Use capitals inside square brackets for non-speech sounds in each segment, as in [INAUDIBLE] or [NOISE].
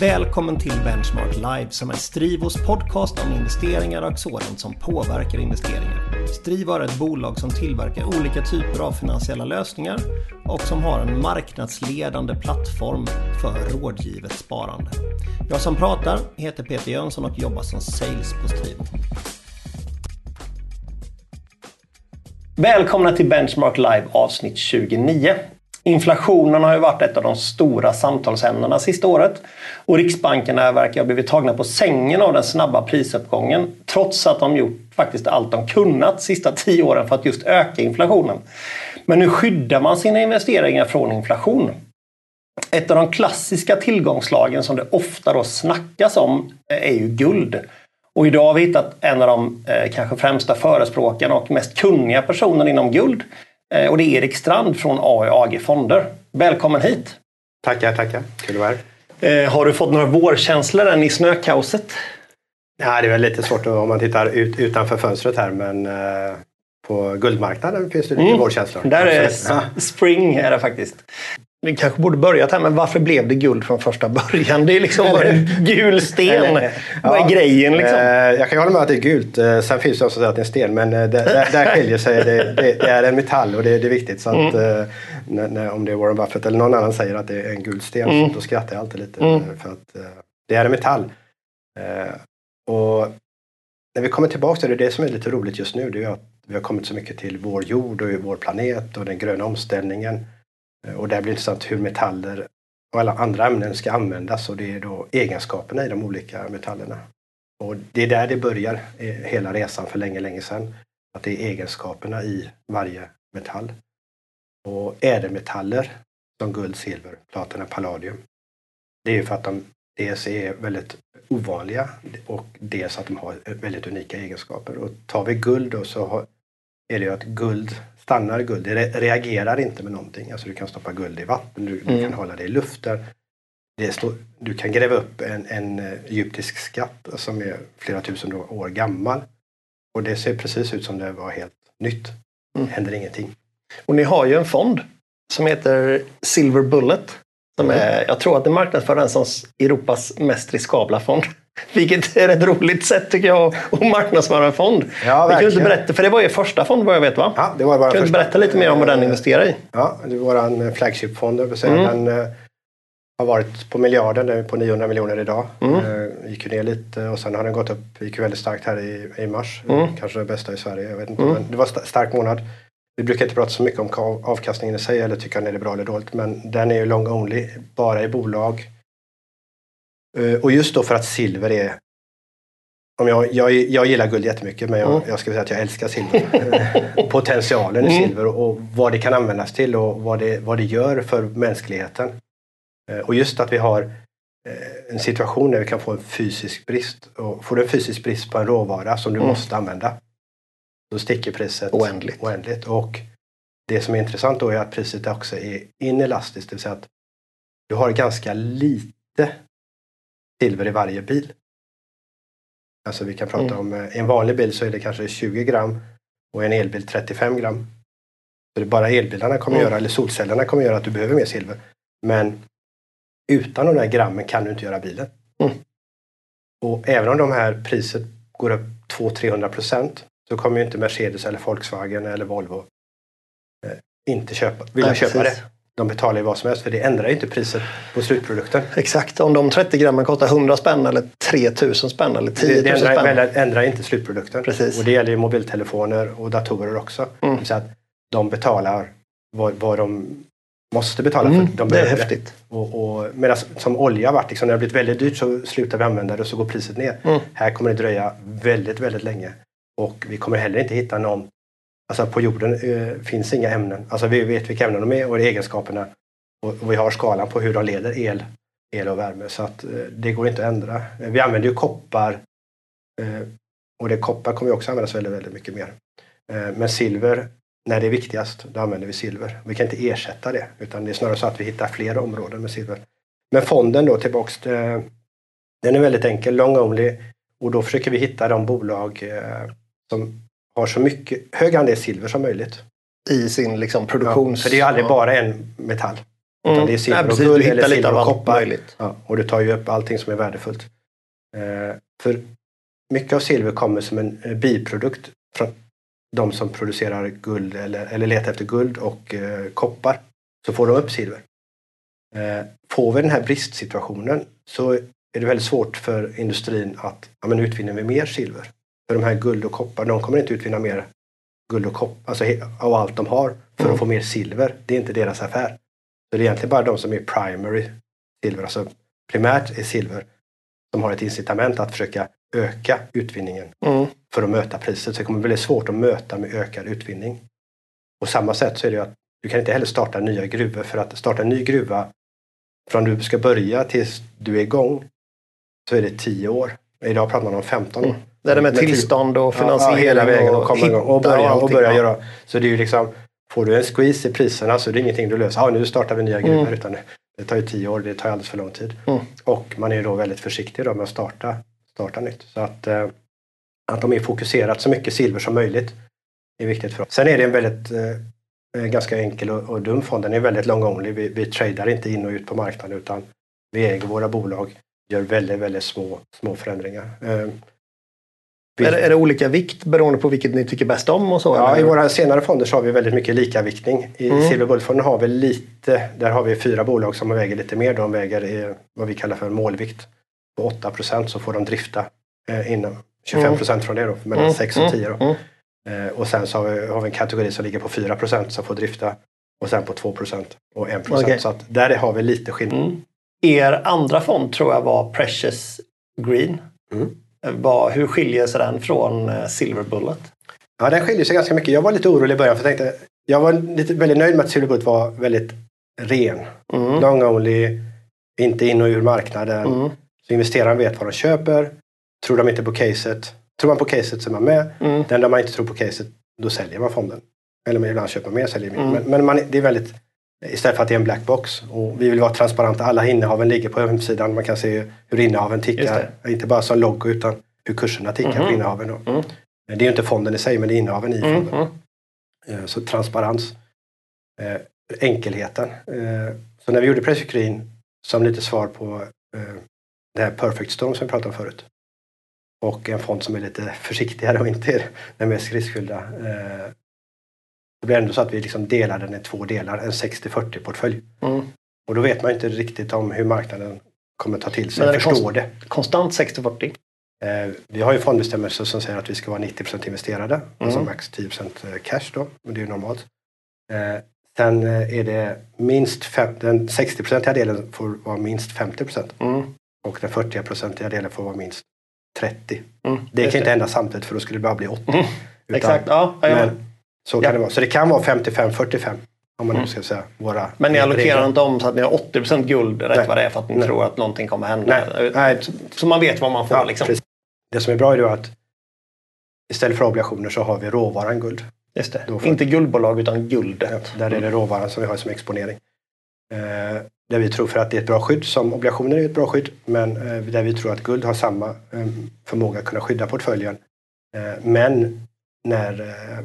Välkommen till Benchmark Live som är Strivos podcast om investeringar och sådant som påverkar investeringar. Strivo är ett bolag som tillverkar olika typer av finansiella lösningar och som har en marknadsledande plattform för rådgivet sparande. Jag som pratar heter Peter Jönsson och jobbar som sales på Strivo. Välkomna till Benchmark Live avsnitt 29. Inflationen har ju varit ett av de stora samtalsämnena sista året och Riksbankerna verkar ha blivit tagna på sängen av den snabba prisuppgången trots att de gjort faktiskt allt de kunnat sista tio åren för att just öka inflationen. Men nu skyddar man sina investeringar från inflation. Ett av de klassiska tillgångslagen som det ofta då snackas om eh, är ju guld. Och idag har vi hittat en av de eh, kanske främsta förespråkarna och mest kunniga personerna inom guld. Eh, och det är Erik Strand från AG Fonder. Välkommen hit! Tackar, tackar. Kul att vara här. Eh, har du fått några vårkänslor än i snökaoset? Ja, det är väl lite svårt om man tittar ut, utanför fönstret här men eh, på guldmarknaden finns det lite mm. vårkänslor. Där är spring är det faktiskt. Vi kanske borde börjat här, men varför blev det guld från första början? Det är liksom bara en [LAUGHS] gul sten. Vad är grejen liksom? Eh, jag kan hålla med att det är gult. Eh, sen finns det också att det är en sten, men eh, där, där skiljer sig. Det, det, är en metall och det, det är viktigt. Så att, mm. när, när, om det är Warren Buffett eller någon annan säger att det är en gul sten, mm. då skrattar jag alltid lite. Mm. För att det är en metall. Och när vi kommer tillbaka till det, det som är lite roligt just nu, det är att vi har kommit så mycket till vår jord och vår planet och den gröna omställningen. Eh, och där blir det intressant hur metaller och alla andra ämnen ska användas och det är då egenskaperna i de olika metallerna. Och det är där det börjar, eh, hela resan för länge, länge sedan. Att det är egenskaperna i varje metall. Och ädelmetaller som guld, silver, platina, palladium. Det är ju för att de dels är väldigt ovanliga och dels att de har väldigt unika egenskaper. Och tar vi guld då så är det ju att guld stannar guld. Det reagerar inte med någonting. Alltså du kan stoppa guld i vatten, du, mm. du kan hålla det i luften. Det står, du kan gräva upp en, en eh, egyptisk skatt som är flera tusen år gammal. Och det ser precis ut som det var helt nytt. Mm. händer ingenting. Och ni har ju en fond som heter Silver Bullet. Som mm. är, jag tror att det marknadsför den som Europas mest riskabla fond. Vilket är ett roligt sätt tycker jag att marknadsföra en fond. Ja, kan inte berätta, för det var er första fond vad jag vet va? Ja, det var vår kan du berätta lite mer om vad den investerar i? Ja, det var en flagship-fond. Mm. Den uh, har varit på miljarden, den är på 900 miljoner idag. Mm. Uh, gick ju ner lite och sen har den gått upp, gick väldigt starkt här i, i mars. Mm. Kanske det bästa i Sverige, jag vet inte. Mm. Men det var en stark månad. Vi brukar inte prata så mycket om avkastningen i sig eller tycka den är bra eller dåligt. Men den är ju long only, bara i bolag. Eh, och just då för att silver är om jag, jag, jag gillar guld jättemycket men jag, mm. jag ska säga att jag älskar silver. [LAUGHS] Potentialen i mm. silver och, vad det kan användas till och vad det, vad det gör för mänskligheten. Eh, och just att vi har eh, en situation där vi kan få en fysisk brist. Och får du en fysisk brist på en råvara som du mm. måste använda då sticker priset oändligt. oändligt. Och det som är intressant då är att priset också är inelastiskt, det vill säga att du har ganska lite silver i varje bil. Alltså vi kan prata mm. om, eh, i en vanlig bil så är det kanske 20 gram och i en elbil 35 gram. Så det bara elbilarna kommer mm. göra, eller solcellerna kommer göra att du behöver mer silver. Men utan de här grammen kan du inte göra bilen. Mm. Och även om de här priset går upp 200-300 procent så kommer ju inte Mercedes eller Volkswagen eller Volvo eh, inte köpa, vilja Nej, köpa precis. det. De betalar ju vad som helst för det ändrar ju inte priset på slutprodukten. Exakt, om de 30 grammen kostar 100 spänn eller 3000 spänn eller 10 000 det, det ändrar, spänn. ändrar inte slutprodukten. Precis. Och det gäller ju mobiltelefoner och datorer också. Mm. Så att de betalar vad, vad de måste betala mm, för. De det är häftigt. Och, och, medan som olja varit, liksom, när det har blivit väldigt dyrt så slutar vi använda det och så går priset ner. Mm. Här kommer det dröja väldigt, väldigt länge. Och vi kommer heller inte hitta någon Alltså på jorden eh, finns inga ämnen. Alltså vi vet vilka ämnen de är och egenskaperna. Och, och vi har skalan på hur de leder el, el och värme. Så att eh, det går inte att ändra. Eh, vi använder ju koppar. Eh, och det koppar kommer ju också användas väldigt, väldigt mycket mer. Eh, men silver, när det är viktigast, då använder vi silver. Vi kan inte ersätta det. Utan det är snarare så att vi hittar fler områden med silver. Men fonden då tillbaks. Eh, den är väldigt enkel, long only. Och då försöker vi hitta de bolag eh, som har så mycket, hög andel silver som möjligt. I sin liksom produktions... Ja, för det är ju aldrig bara en metall. Utan det är silver Ja, och guld eller silver och koppar. möjligt. Ja, och du tar ju upp allting som är värdefullt. Eh, för mycket av silver kommer som en eh, biprodukt från de som producerar guld eller, eller letar efter guld och eh, koppar. Så får de upp silver. Eh, får vi den här bristsituationen så är det väldigt svårt för industrin att ja, men utvinna vi mer silver. För de här guld och koppar, de kommer inte utvinna mer guld och koppar, alltså av allt de har för Mm. att få mer silver. Det är inte deras affär. Så det är egentligen bara de som är primary silver, alltså primärt är silver, som har ett incitament att försöka öka utvinningen Mm. för att möta priset. Så det kommer bli svårt att möta med ökad utvinning. På samma sätt så är det att du kan inte heller starta nya gruvor för att starta en ny gruva från du ska börja tills du är igång så är det 10 år. Idag pratar man om 15 år. Mm. Det är det med tillstånd och finansiering. Ja, hela vägen och komma igång och börja, och börja ja. göra. Så det är ju liksom, får du en squeeze i priserna så är det ingenting du löser. Ja, nu startar vi nya gruvor. Mm. Utan det, tar ju 10 år, det tar alldeles för lång tid. Mm. Och man är ju då väldigt försiktig då med att starta, starta nytt. Så att, eh, att de är fokuserat så mycket silver som möjligt är viktigt för oss. Sen är det en väldigt eh, ganska enkel och, och dum fond. Den är väldigt long only. Vi, vi tradar inte in och ut på marknaden utan vi äger våra bolag, gör väldigt, väldigt små, små förändringar. Eh, Är det, är det olika vikt beroende på vilket ni tycker bäst om och så? Ja, eller? i våra senare fonder så har vi väldigt mycket likaviktning. I Mm. Silver Bull-fonden har vi lite, där har vi fyra bolag som väger lite mer. De väger eh, vad vi kallar för målvikt. På 8% så får de drifta eh, inom 25% från det då, mellan Mm, 6 och 10 då. mm. Eh, och sen så har vi, har vi en kategori som ligger på 4% som får drifta och sen på 2% och 1 Okej. Så att där har vi lite skillnad. Mm. Er andra fond tror jag var Precious Green. Mm. Vad, hur skiljer sig den från eh, Silver Bullet? Ja, den skiljer sig ganska mycket. Jag var lite orolig i början för jag tänkte, jag var lite, väldigt nöjd med att Silver Bullet var väldigt ren. Mm. Long only, inte in och ur marknaden. Mm. Så investeraren vet vad de köper. Tror de inte på caset, tror man på caset så är man med. Mm. Den där man inte tror på caset, då säljer man fonden. Eller man ibland köper man mer, säljer man. Mm. Men, men man, det är väldigt, istället för att det är en black box. Och vi vill vara transparenta. Alla innehaven ligger på hemsidan. Man kan se hur innehaven tickar. Inte bara som loggo utan hur kurserna tickar på Mhm. innehaven. Mm. Det är ju inte fonden i sig, men det är innehaven i Mm. fonden. Mm. Eh, Så transparens. Eh, enkelheten. Eh, så när vi gjorde Precious Green som lite svar på det här Perfect Storm som vi pratade om förut. Och en fond som är lite försiktigare och inte är den mest riskfyllda. Eh, det blir ändå så att vi liksom delar den i två delar, en 60-40 portfölj. Mm. Och då vet man inte riktigt om hur marknaden kommer ta till sig, Men förstår det. Konstant 60-40. Eh, vi har ju fondbestämmelser som säger att vi ska vara 90% investerade, alltså Mm. max 10% cash då, och det är ju normalt. Eh, sen eh, är det minst fem, den 60-procentiga delen får vara minst 50 Mm. och den 40-procentiga delen får vara minst 30. Mm. Det kan inte hända samtidigt för då skulle det bara bli 80. Mm. Utan- Exakt, ja. Men så kan Ja. det vara. Så det kan vara 55-45 om man nu Mm. ska säga våra Men ni allokerar inte om så att ni har 80% guld rätt Nej. vad det är för att ni Nej. tror att någonting kommer hända. Nej. Nej. Så, så man vet vad man får. Ja, liksom. Det som är bra är då att istället för obligationer så har vi råvaran guld. Just det. Får- Inte guldbolag utan Ja, guldet. där är det råvaran som vi har som exponering. Eh, där vi tror för att det är ett bra skydd, som obligationer är ett bra skydd, men eh, där vi tror att guld har samma eh, förmåga att kunna skydda portföljen. Eh, men när, eh,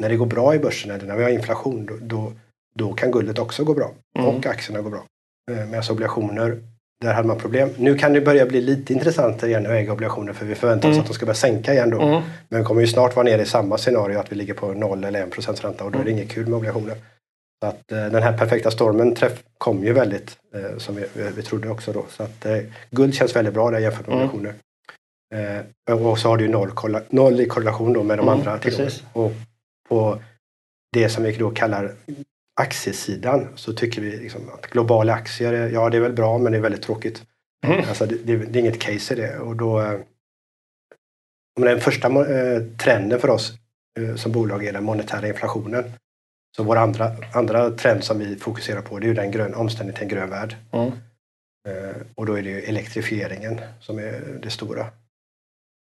när det går bra i börsen eller när vi har inflation, då, då, då kan guldet också gå bra. Mm. Och aktierna går bra. Eh, Medan obligationer, där hade man problem. Nu kan det börja bli lite intressant igen att äga obligationer för vi förväntar oss Mm. att de ska börja sänka igen då. Mm. Men vi kommer ju snart vara nere i samma scenario att vi ligger på 0 eller 1 procents ränta och då är det inget kul med obligationer. Så att eh, den här perfekta stormen träff, kom ju väldigt eh, som vi, vi, trodde också då. Så att guld känns väldigt bra där jämfört med Mm. obligationer. Eh, och så har du ju noll, noll i korrelation då med de Mm, andra tillgångarna. Och på det som vi då kallar aktiesidan så tycker vi liksom att globala aktier, ja det är väl bra men det är väldigt tråkigt. Mm. Alltså det, det, det är inget case i det. Och då, eh, den första eh, trenden för oss eh, som bolag är den monetära inflationen. Så vår andra, andra trend som vi fokuserar på det är ju den grön, omställningen till en grön värld. Mm. Eh, och då är det ju elektrifieringen som är det stora.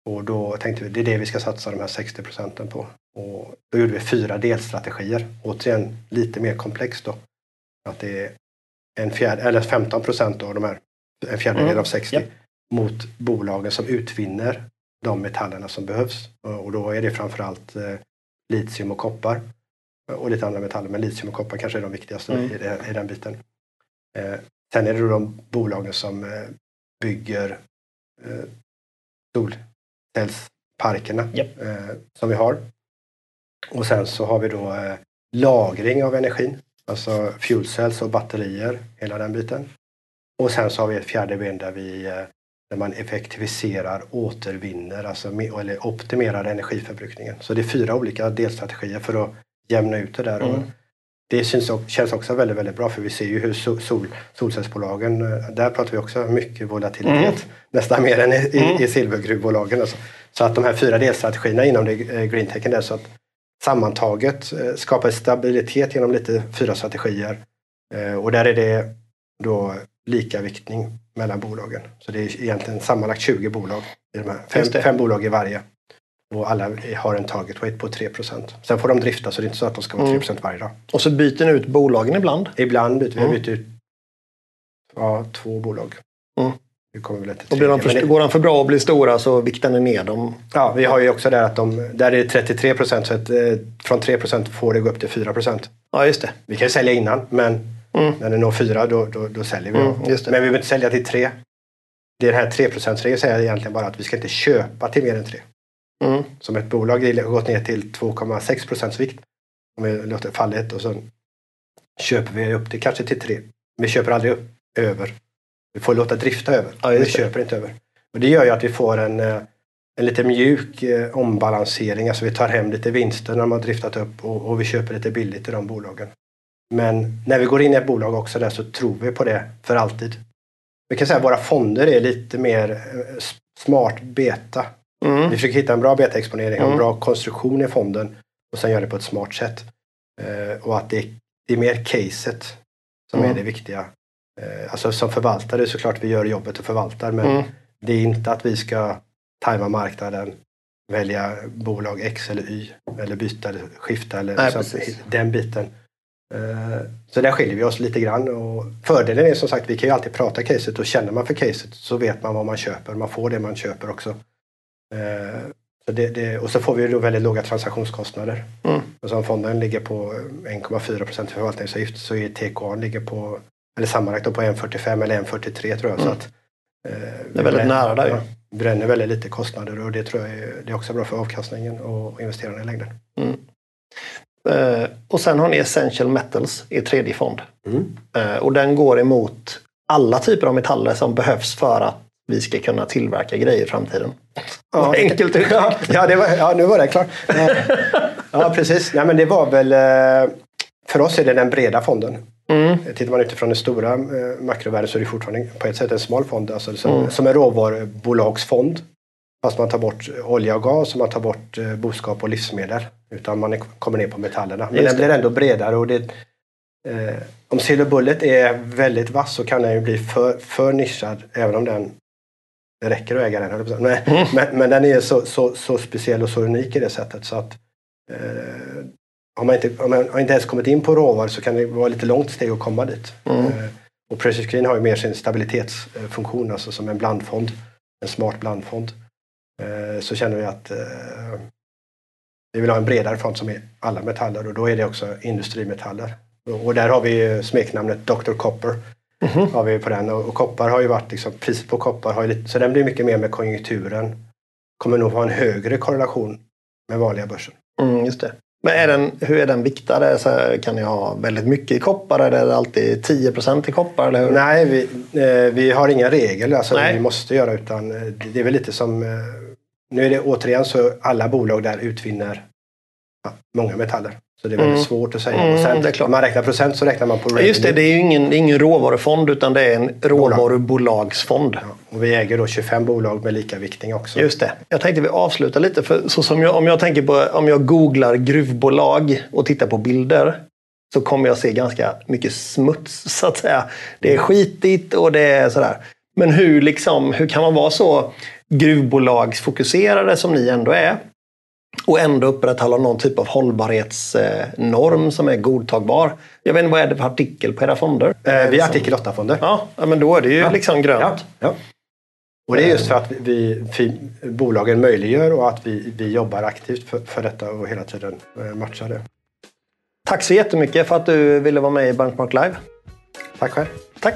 Och då tänkte vi det är det vi ska satsa de här 60 procenten på. Och då gjorde vi fyra delstrategier. Återigen lite mer komplext då. Att det är en fjärde, eller 15 procent av de här, en fjärdedel Mm. av 60 Japp. mot bolagen som utvinner de metallerna som behövs. Och och då är det framförallt eh, litium och koppar. och lite andra metaller. Men litium och koppar kanske är de viktigaste mm. i, det, i den biten. Eh, sen är det då de bolagen som eh, bygger eh, solcellsparkerna yep. eh, som vi har. Och sen så har vi då eh, lagring av energin. Alltså fuel cells och batterier, hela den biten. Och sen så har vi ett fjärde ben där vi eh, där man effektiviserar, återvinner, alltså, eller optimerar energiförbrukningen. Så det är fyra olika delstrategier för att jämna ut det där. Mm. Det känns, känns också väldigt, väldigt bra för vi ser ju hur sol, solcellsbolagen, eh, där pratar vi också mycket volatilitet. Mm. Nästan mer än i, mm. i silvergruvbolagen. Alltså. Så att de här fyra delstrategierna inom det, eh, greentechen är så att sammantaget eh, skapar stabilitet genom lite fyra strategier. Och där är det då likaviktning mellan bolagen. Så det är egentligen sammanlagt 20 bolag. I de här. Fem, fem bolag i varje. Och alla har en target weight på 3% Sen får de drifta så det är inte så att de ska vara 3 mm. varje dag. Och så byter ni ut bolagen ibland? Ibland byter vi. Mm. Byter ut ja, två bolag. Mm. Vi kommer väl och blir de för, går de för bra och blir stora så viktar ni ner dem? Ja, vi har ju också där att de, där är det 33 procent så att, eh, från 3 procent får det gå upp till 4 procent. Ja, just det. Vi kan ju sälja innan men mm. när det når 4 då, då, då säljer vi. Mm, men vi behöver inte sälja till 3. Det är den här 3 regeln säger egentligen bara att vi ska inte köpa till mer än 3. Mm. Som ett bolag gått ner till 2,6 procents vikt. Om vi låter fallet och så köper vi upp det kanske till 3. Vi köper aldrig upp över. Vi får låta drifta över. Ja, vi köper inte över. Och det gör ju att vi får en, eh, en lite mjuk eh, ombalansering. Alltså vi tar hem lite vinster när de har driftat upp och, och vi köper lite billigt i de bolagen. Men när vi går in i ett bolag också där så tror vi på det för alltid. Vi kan säga att våra fonder är lite mer eh, smart beta. Mm. Vi försöker hitta en bra beta-exponering, mm. en bra konstruktion i fonden och sen göra det på ett smart sätt. Eh, och att det är, det är mer caset som mm. är det viktiga. Eh, alltså som förvaltare såklart vi gör jobbet och förvaltar men mm. det är inte att vi ska tajma marknaden, välja bolag X eller Y eller byta eller skifta eller Nej, så, den biten. Eh, så där skiljer vi oss lite grann. Och fördelen är som sagt, vi kan ju alltid prata caset och känner man för caset så vet man vad man köper. Man får det man köper också. Eh, så det, det, och så får vi då väldigt låga transaktionskostnader. Mm. Och som fonden ligger på 1,4 procent förvaltningsavgift så är TKA ligger på, eller sammanlagt på 1,45 eller 1,43 tror jag. Mm. Så att, eh, det är väldigt nära där ju. Ja, bränner väldigt lite kostnader och det tror jag är, det är också bra för avkastningen och investerarna i längden. Mm. Eh, och sen har ni Essential Metals i tredje fond. Mm. Eh, och den går emot alla typer av metaller som behövs för att vi ska kunna tillverka grejer i framtiden. Ja, Enkelt [LAUGHS] uttryckt. Ja, det var, ja, nu var det klart. Ja, precis. Ja, men det var väl... Eh, för oss är det den breda fonden. Mm. Tittar man utifrån den stora makrovärlden så är det fortfarande på ett sätt en smal fond. Alltså som, mm. som en råvarubolagsfond. Fast man tar bort olja och gas och man tar bort boskap och livsmedel. Utan man kommer ner på metallerna. Men den blir ändå bredare. Och det, eh, om Silver Bullet är väldigt vass så kan den ju bli för, för nischad även om den det räcker att äga den. Men, mm. men, men, den är så, så, så speciell och så unik i det sättet så att eh, har, man inte, om man inte ens kommit in på råvaror så kan det vara lite långt steg att komma dit. Mm. Eh, och Precious Green har ju mer sin stabilitetsfunktion, alltså som en blandfond. En smart blandfond. Eh, så känner vi att eh, vi vill ha en bredare front som är alla metaller och då är det också industrimetaller. Och där har vi smeknamnet Dr. Copper. Mm -hmm. har vi på den. Och, koppar har ju varit, liksom, priset på koppar har ju lite, så den blir mycket mer med konjunkturen. Kommer nog ha en högre korrelation med vanliga börsen. Mm, just det. Men är den, hur är den viktad? Så kan ni ha väldigt mycket i koppar eller är det alltid 10% i koppar? Eller hur? Nej, vi, eh, vi har inga regler alltså Nej. vi måste göra utan eh, det är väl lite som eh, nu är det återigen så alla bolag där utvinner ja, många metaller. Så det är väldigt mm. svårt att säga. Mm, sen, om man räknar procent så räknar man på revenue. Just det, det är ju ingen, ingen råvarufond utan det är en råvarubolagsfond. Ja, och vi äger då 25 bolag med lika viktning också. Just det. Jag tänkte vi avslutar lite. För så som jag, om jag tänker på om jag googlar gruvbolag och tittar på bilder så kommer jag se ganska mycket smuts så att säga. Det är skitigt och det är sådär. Men hur, liksom, hur kan man vara så gruvbolagsfokuserade som ni ändå är och ändå upprätthålla någon typ av hållbarhetsnorm som är godtagbar. Jag vet inte, vad är det för artikel på era fonder? Eh, vi är artikel 8-fonder. Ja, men då är det ju ja. liksom grönt. Ja, ja. Och det är just för att vi, vi, bolagen möjliggör och att vi, vi jobbar aktivt för, för detta och hela tiden eh, matchar det. Tack så jättemycket för att du ville vara med i Bankmark Live. Tack själv. Tack.